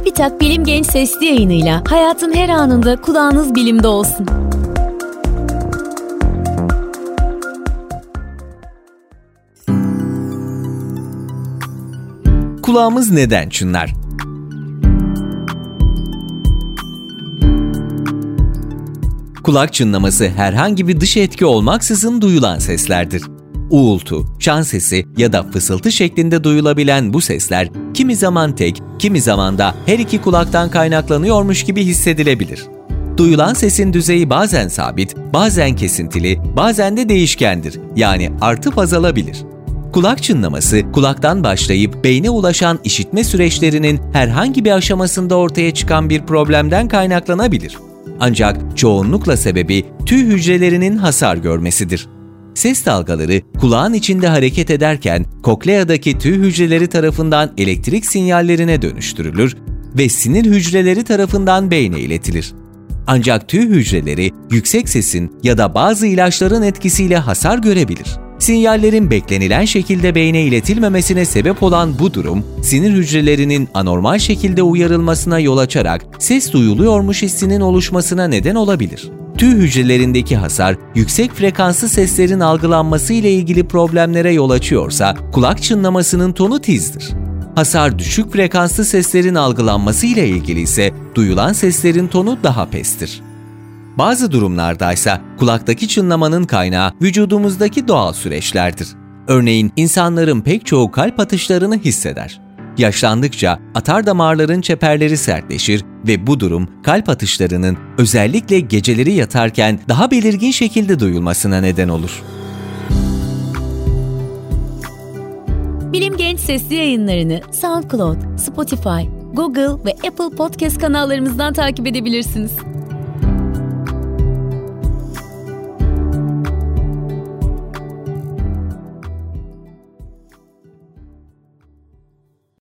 TÜBİTAK Bilim Genç Sesli yayınıyla hayatın her anında kulağınız bilimde olsun. Kulağımız neden çınlar? Kulak çınlaması herhangi bir dış etki olmaksızın duyulan seslerdir. Uğultu, şan sesi ya da fısıltı şeklinde duyulabilen bu sesler kimi zaman tek, kimi zaman da her iki kulaktan kaynaklanıyormuş gibi hissedilebilir. Duyulan sesin düzeyi bazen sabit, bazen kesintili, bazen de değişkendir. Yani artıp azalabilir. Kulak çınlaması, kulaktan başlayıp beyne ulaşan işitme süreçlerinin herhangi bir aşamasında ortaya çıkan bir problemden kaynaklanabilir. Ancak çoğunlukla sebebi tüy hücrelerinin hasar görmesidir. Ses dalgaları kulağın içinde hareket ederken kokleadaki tüy hücreleri tarafından elektrik sinyallerine dönüştürülür ve sinir hücreleri tarafından beyne iletilir. Ancak tüy hücreleri yüksek sesin ya da bazı ilaçların etkisiyle hasar görebilir. Sinyallerin beklenilen şekilde beyne iletilmemesine sebep olan bu durum, sinir hücrelerinin anormal şekilde uyarılmasına yol açarak ses duyuluyormuş hissinin oluşmasına neden olabilir. Tüy hücrelerindeki hasar, yüksek frekanslı seslerin algılanması ile ilgili problemlere yol açıyorsa, kulak çınlamasının tonu tizdir. Hasar düşük frekanslı seslerin algılanması ile ilgili ise duyulan seslerin tonu daha pestir. Bazı durumlarda ise kulaktaki çınlamanın kaynağı vücudumuzdaki doğal süreçlerdir. Örneğin insanların pek çoğu kalp atışlarını hisseder. Yaşlandıkça atar damarların çeperleri sertleşir ve bu durum kalp atışlarının özellikle geceleri yatarken daha belirgin şekilde duyulmasına neden olur. Bilim Genç Sesli yayınlarını SoundCloud, Spotify, Google ve Apple Podcast kanallarımızdan takip edebilirsiniz.